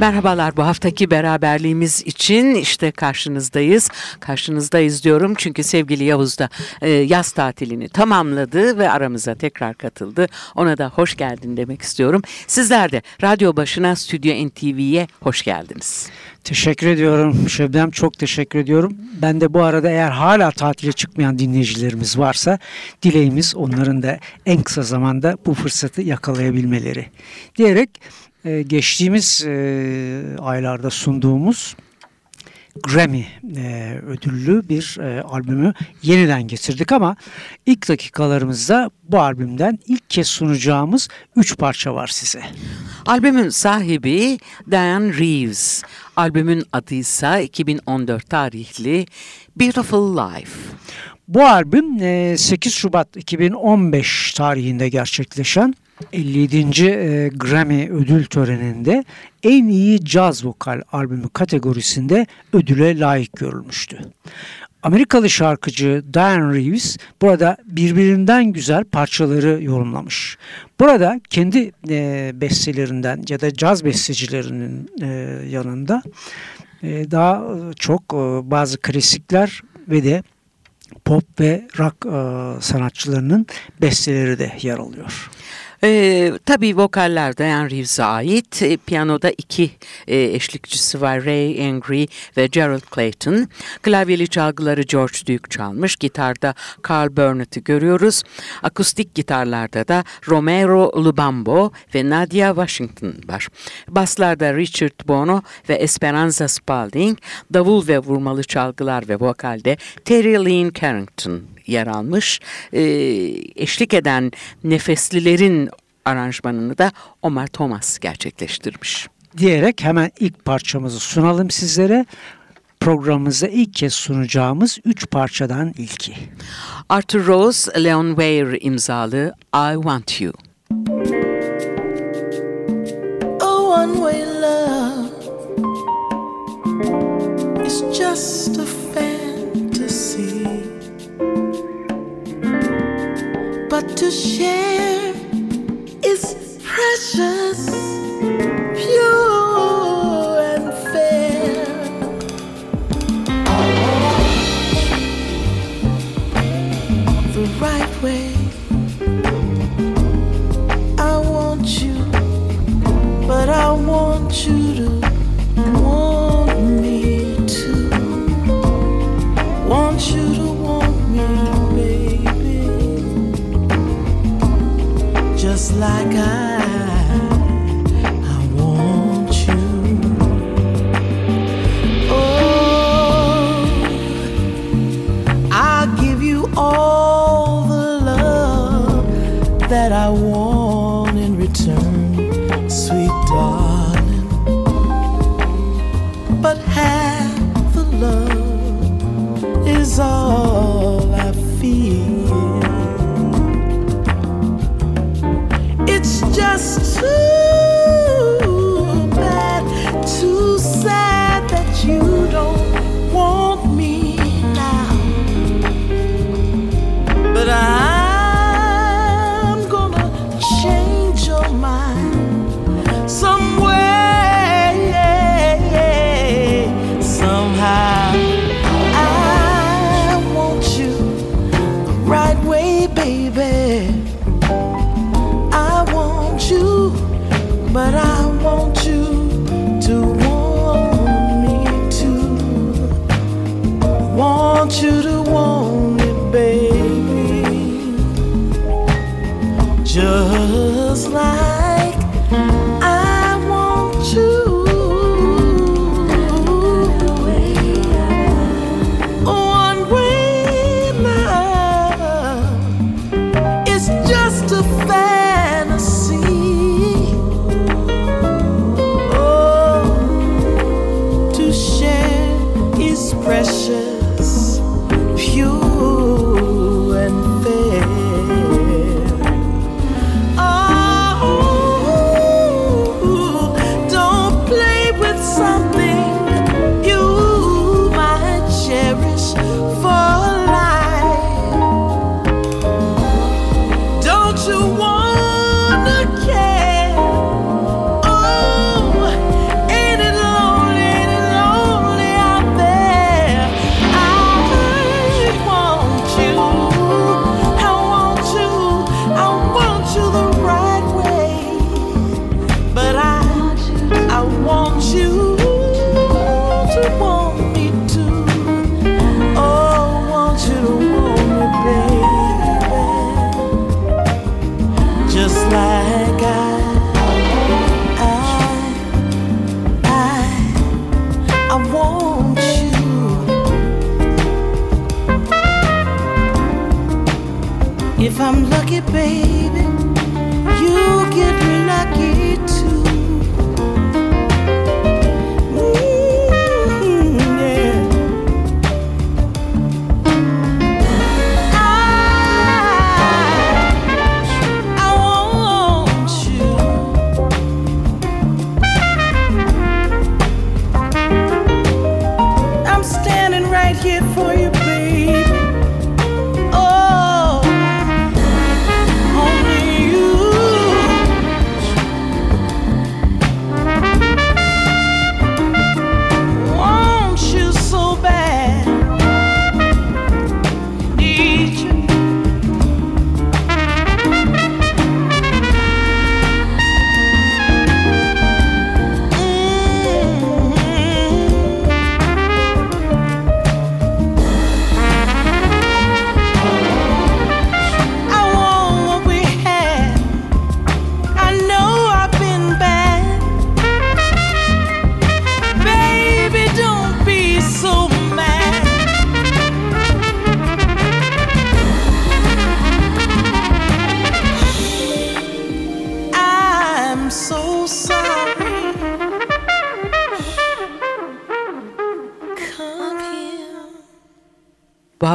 Merhabalar bu haftaki beraberliğimiz için işte karşınızdayız. Karşınızdayız diyorum çünkü sevgili Yavuz da e, yaz tatilini tamamladı ve aramıza tekrar katıldı. Ona da hoş geldin demek istiyorum. Sizler de radyo başına Stüdyo NTV'ye hoş geldiniz. Teşekkür ediyorum Şebnem çok teşekkür ediyorum. Ben de bu arada eğer hala tatile çıkmayan dinleyicilerimiz varsa dileğimiz onların da en kısa zamanda bu fırsatı yakalayabilmeleri diyerek e, geçtiğimiz e, aylarda sunduğumuz Grammy e, ödüllü bir e, albümü yeniden getirdik ama ilk dakikalarımızda bu albümden ilk kez sunacağımız üç parça var size. Albümün sahibi Diane Reeves. Albümün adı ise 2014 tarihli Beautiful Life. Bu albüm 8 Şubat 2015 tarihinde gerçekleşen 57. E, Grammy ödül töreninde en iyi caz vokal albümü kategorisinde ödüle layık görülmüştü. Amerikalı şarkıcı Diane Reeves burada birbirinden güzel parçaları yorumlamış. Burada kendi e, bestelerinden ya da caz bestecilerinin e, yanında e, daha çok e, bazı klasikler ve de pop ve rock e, sanatçılarının besteleri de yer alıyor. Ee, tabii vokaller Diane Reeves'e ait. E, piyanoda iki e, eşlikçisi var. Ray Angry ve Gerald Clayton. Klavyeli çalgıları George Duke çalmış. Gitarda Carl Burnett'i görüyoruz. Akustik gitarlarda da Romero Lubambo ve Nadia Washington var. Baslarda Richard Bono ve Esperanza Spalding. Davul ve vurmalı çalgılar ve vokalde Terry Lynn Carrington yer almış. E, eşlik eden nefeslilerin aranjmanını da Omar Thomas gerçekleştirmiş. Diyerek hemen ilk parçamızı sunalım sizlere. Programımızda ilk kez sunacağımız üç parçadan ilki. Arthur Rose, Leon Weir imzalı I Want You. Oh, one way love is just a fantasy. But to share If I'm lucky, baby, you get me lucky too.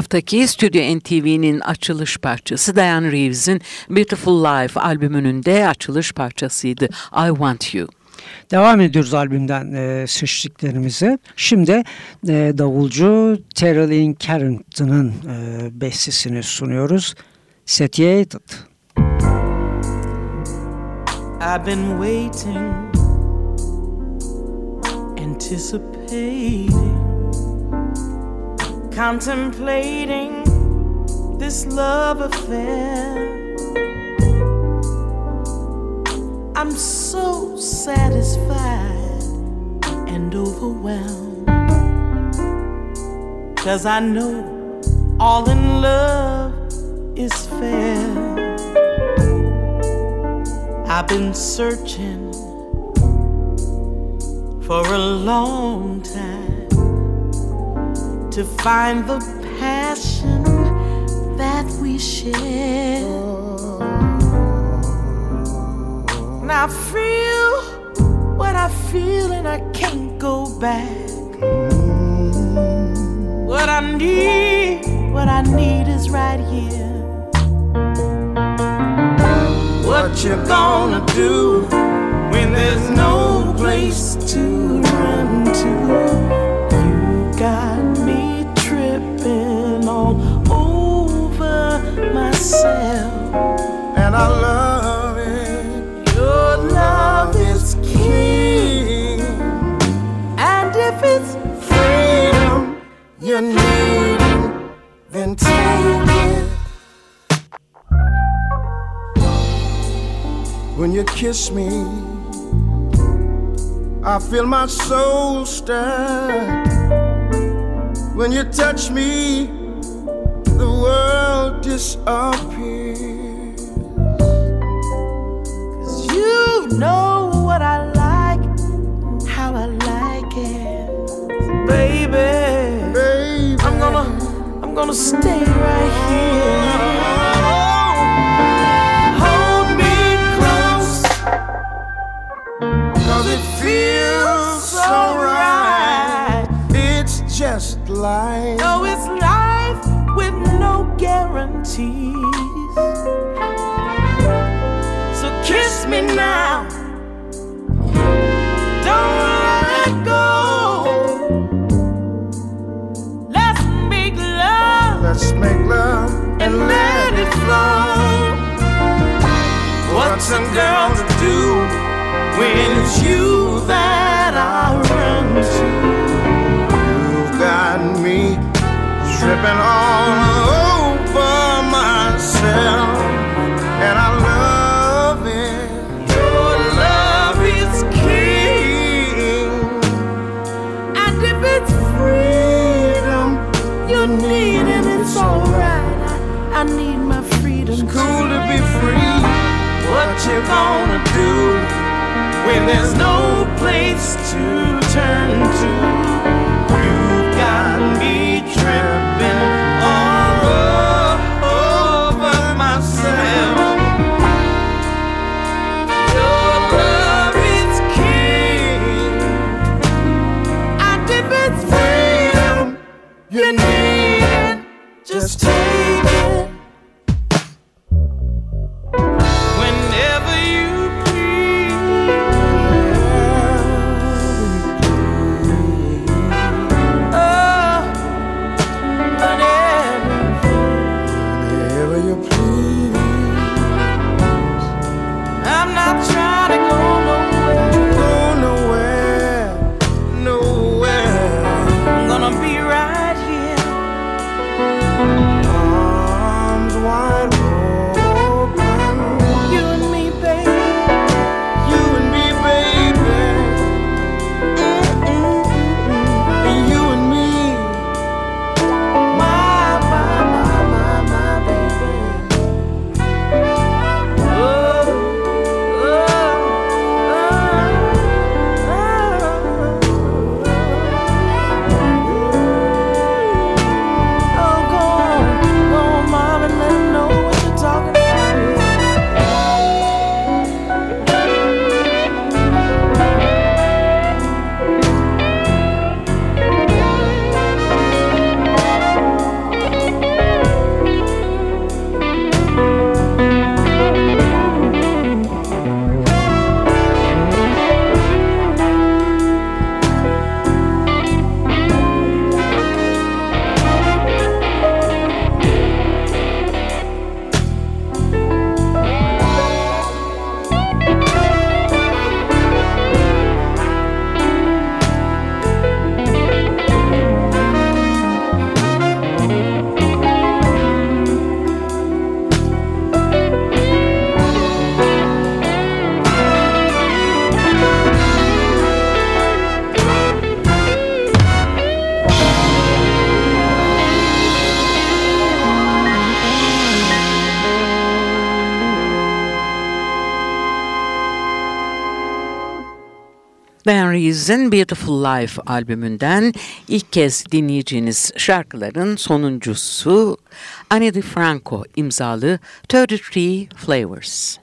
Haftaki Stüdyo NTV'nin açılış parçası Diane Reeves'in Beautiful Life albümünün de açılış parçasıydı. I Want You. Devam ediyoruz albümden e, seçtiklerimize. Şimdi e, davulcu Terrell Carrington'ın e, bestesini sunuyoruz. Satiated. I've been waiting, anticipating, contemplating this love affair. I'm so satisfied and overwhelmed. Cause I know all in love is fair. I've been searching for a long time to find the passion that we share. And I feel what I feel, and I can't go back. What I need, what I need is right here. What you gonna do when there's no place to run to? You got And I love it. Your love is king. And if it's freedom you need, then take it. When you kiss me, I feel my soul stir. When you touch me, world disappears. Cause you know what I like, how I like it. Baby, baby. I'm gonna, I'm gonna stay right here. Guarantees. So kiss me now. Don't let go. Let's make love. Let's make love and let it flow. What's a girl to do when it's you that I run to? You've got me tripping all over myself, and I love it. Your love is king, and if it's freedom you need, and it's alright. I, I need my freedom. It's cool to be free. What you gonna do when there's no place to turn Van Rees'in Beautiful Life albümünden ilk kez dinleyeceğiniz şarkıların sonuncusu Ani DiFranco imzalı 33 Flavors.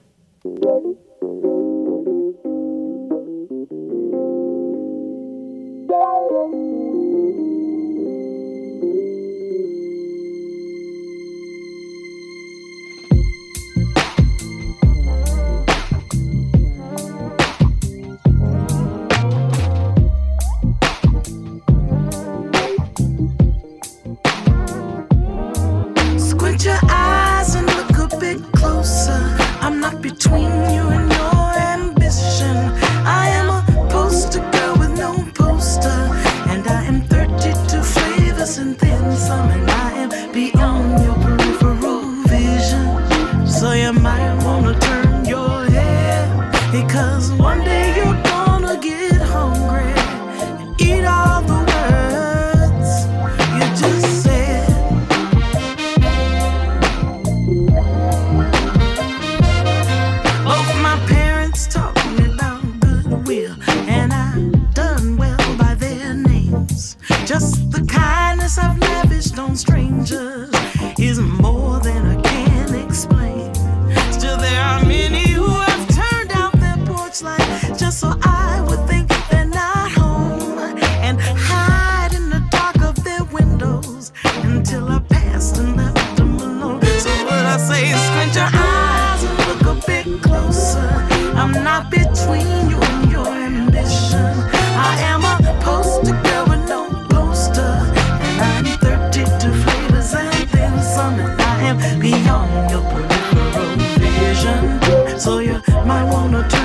so you might wanna.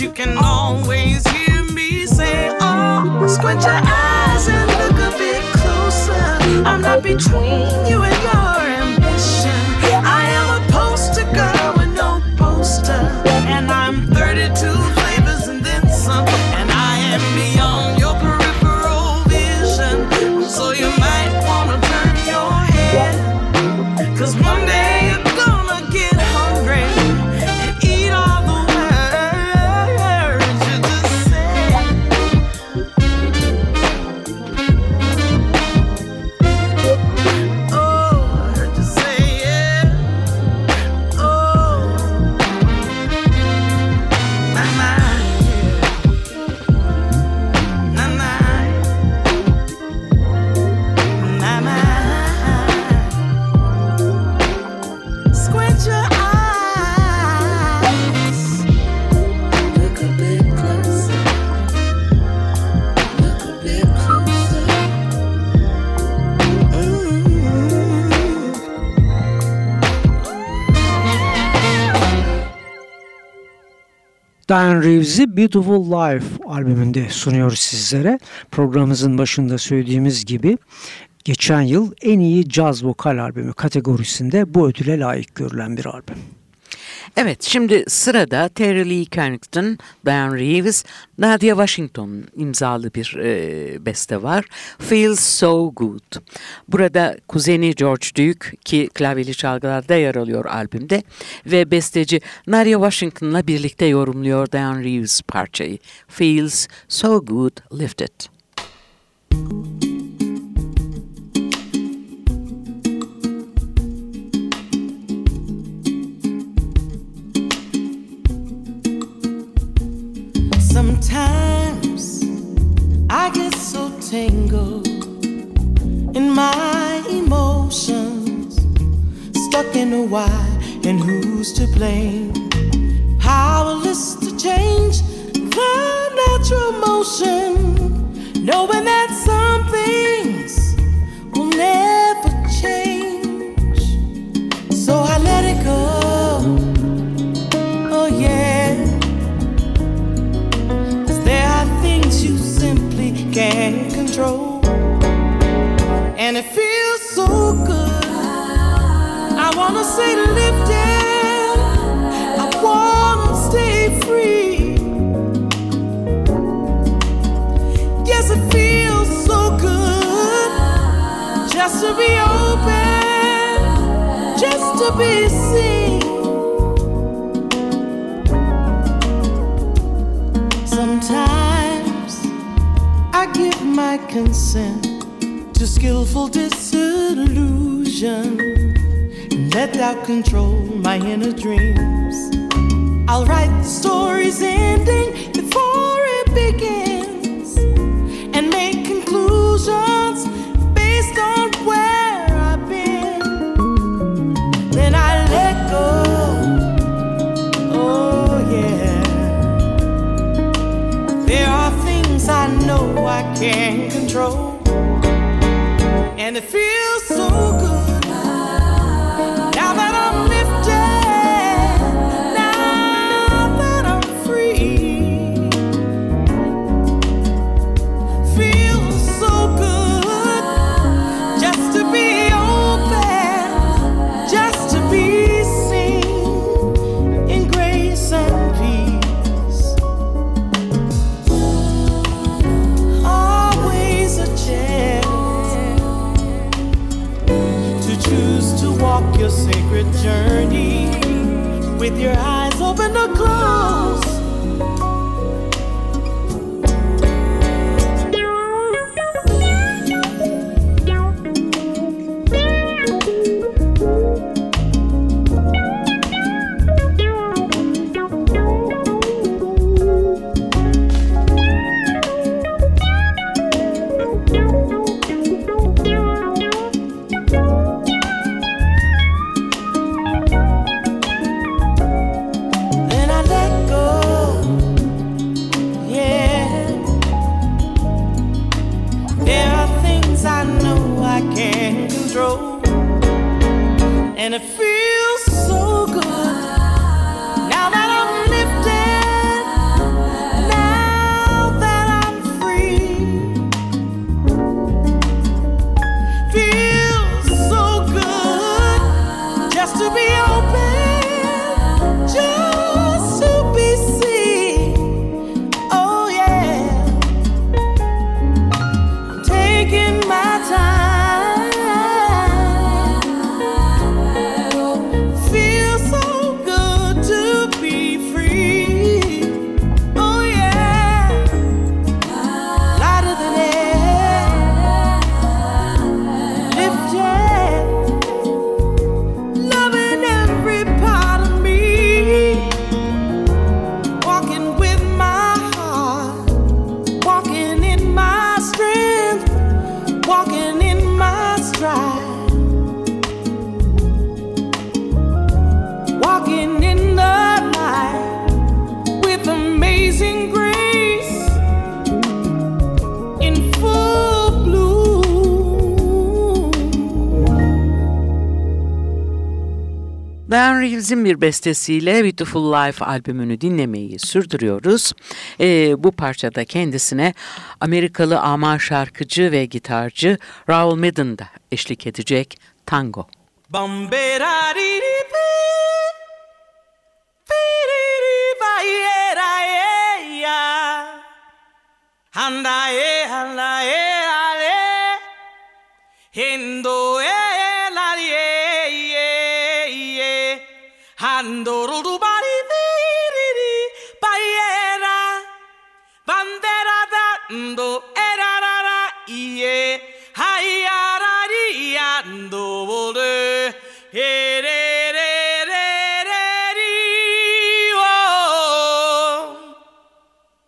you can always hear me say, Oh, squint your eyes and look a bit closer. I'm not between you and God. Diane Reeves'i Beautiful Life albümünde sunuyoruz sizlere. Programımızın başında söylediğimiz gibi geçen yıl en iyi caz vokal albümü kategorisinde bu ödüle layık görülen bir albüm. Evet şimdi sırada Terry Lee Carrington, Diane Reeves, Nadia Washington imzalı bir e, beste var. Feels So Good. Burada kuzeni George Duke ki klavyeli çalgılarda yer alıyor albümde ve besteci Nadia Washington'la birlikte yorumluyor Diane Reeves parçayı. Feels So Good Lift Sometimes I get so tangled in my emotions, stuck in a why and who's to blame. Powerless to change just to be open, just to be seen. Sometimes I give my consent to skillful disillusion and let doubt control my inner dreams. I'll write the story's ending before it begins with your eyes Diane Reeves'in bir bestesiyle Beautiful Life albümünü dinlemeyi sürdürüyoruz. Ee, bu parçada kendisine Amerikalı ama şarkıcı ve gitarcı Raul Midden da eşlik edecek Tango. Ale. Hendo,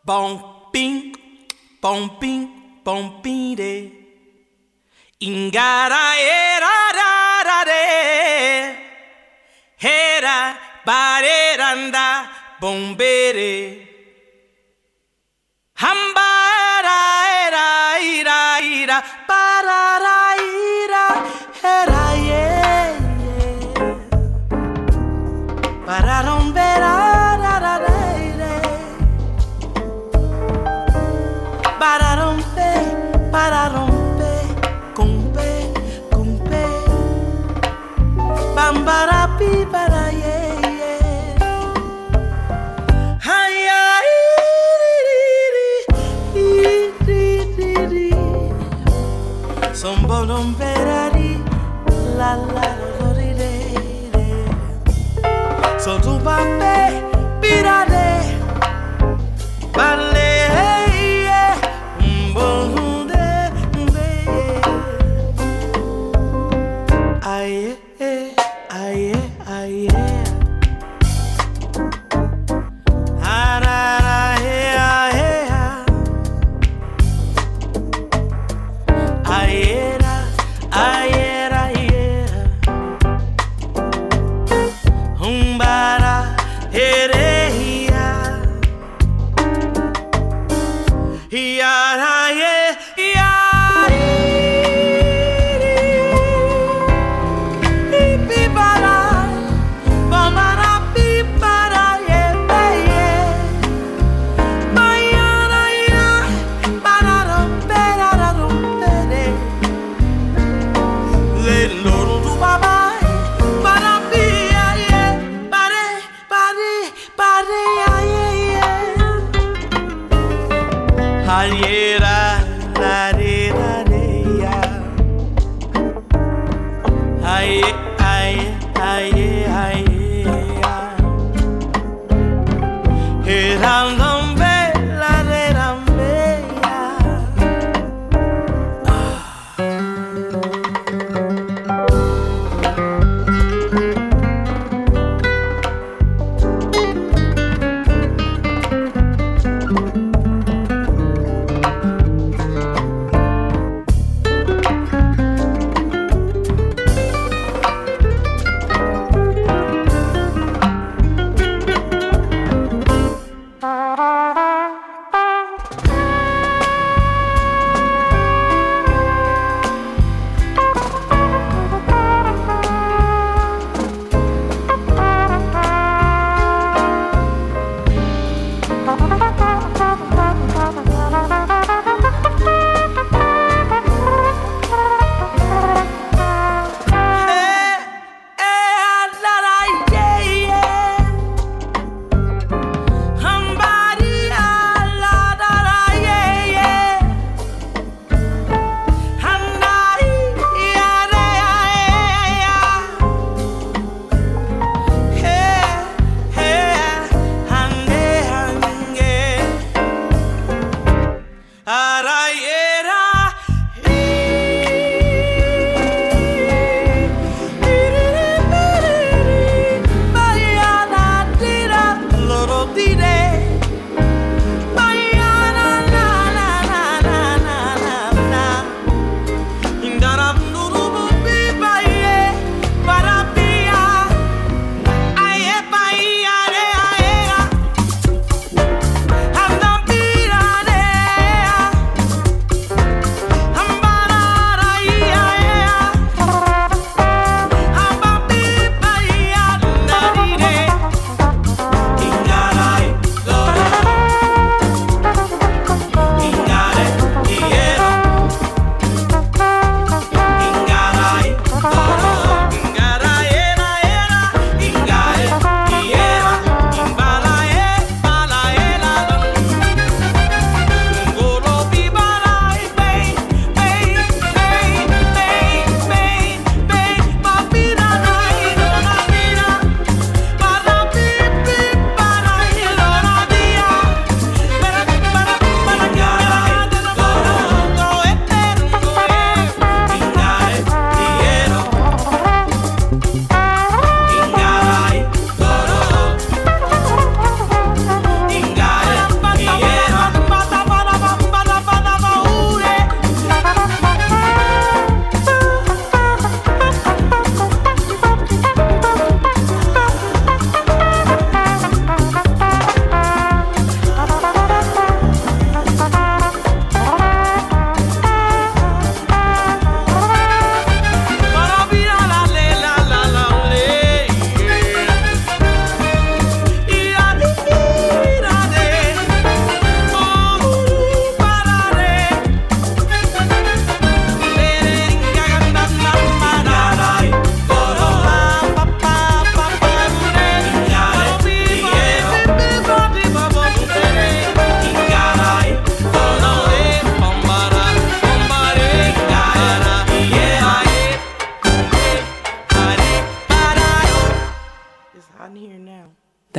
Bom ping, bom ping, bom ping de. Ingara era ra ra de. Hera bareranda bombere. Sợ 吧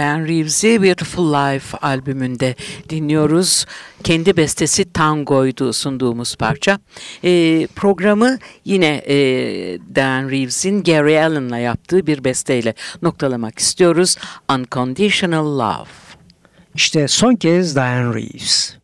Dan Reeves'i Beautiful Life albümünde dinliyoruz. Kendi bestesi Tango'ydu sunduğumuz parça. Ee, programı yine e, Dan Reeves'in Gary Allen'la yaptığı bir besteyle noktalamak istiyoruz. Unconditional Love. İşte son kez Diane Reeves.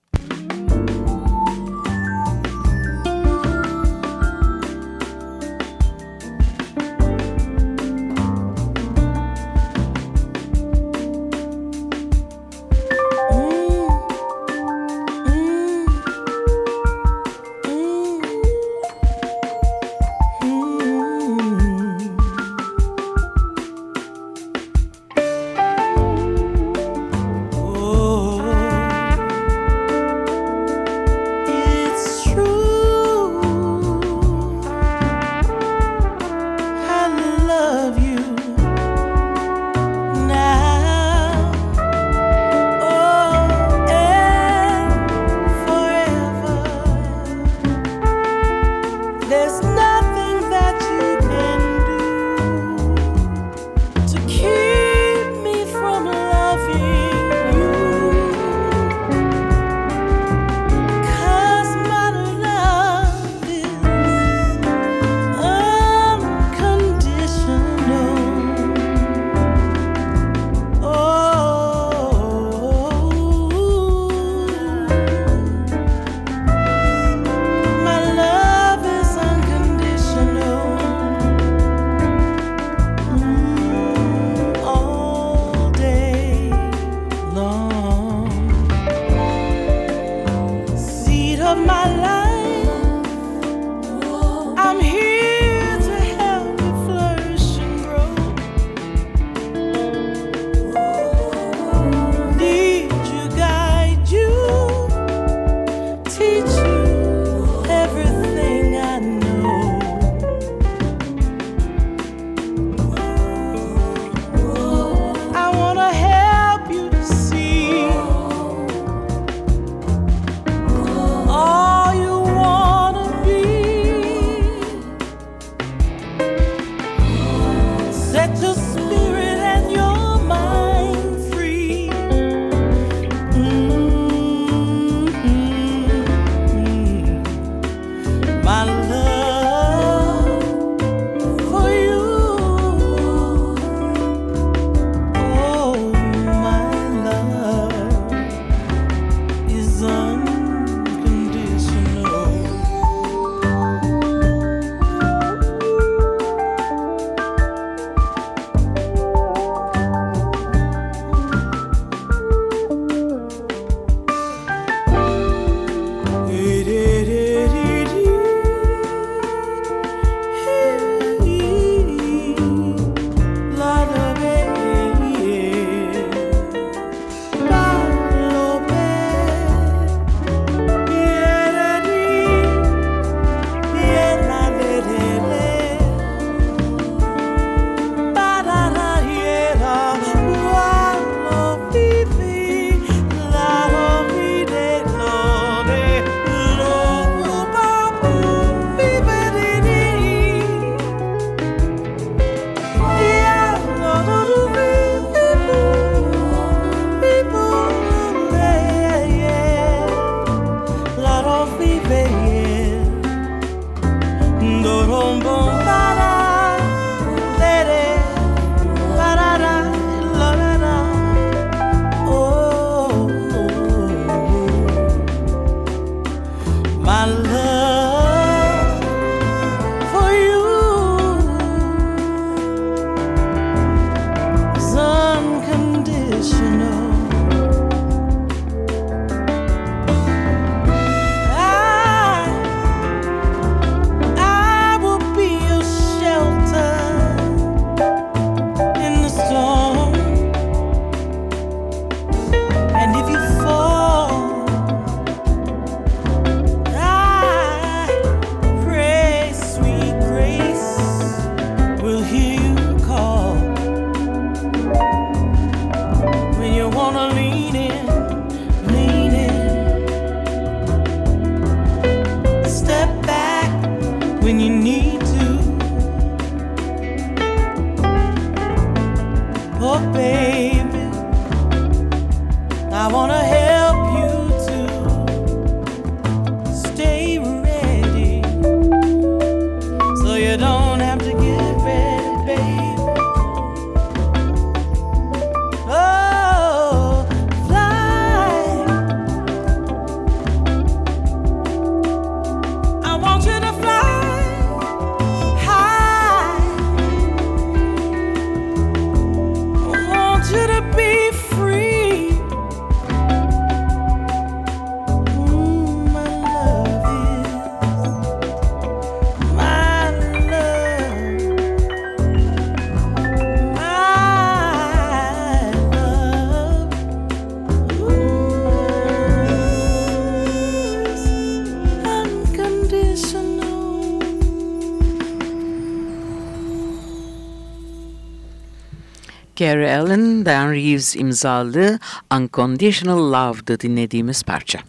Gary Allen, Diane Reeves imzalı Unconditional Love'dı dinlediğimiz parça.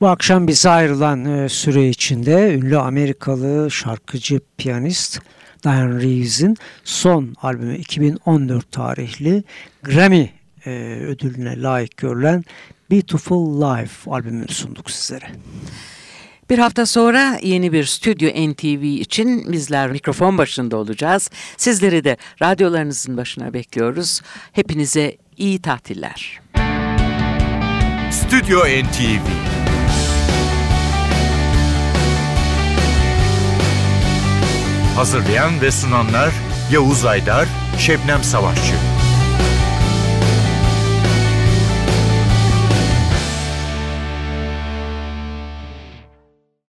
Bu akşam bize ayrılan e, süre içinde ünlü Amerikalı şarkıcı piyanist Diane Reeves'in son albümü 2014 tarihli Grammy e, ödülüne layık görülen Beautiful Life albümünü sunduk sizlere. Bir hafta sonra yeni bir Stüdyo NTV için bizler mikrofon başında olacağız. Sizleri de radyolarınızın başına bekliyoruz. Hepinize iyi tatiller. Stüdyo NTV Hazırlayan ve sunanlar Yavuz Aydar, Şebnem Savaşçı.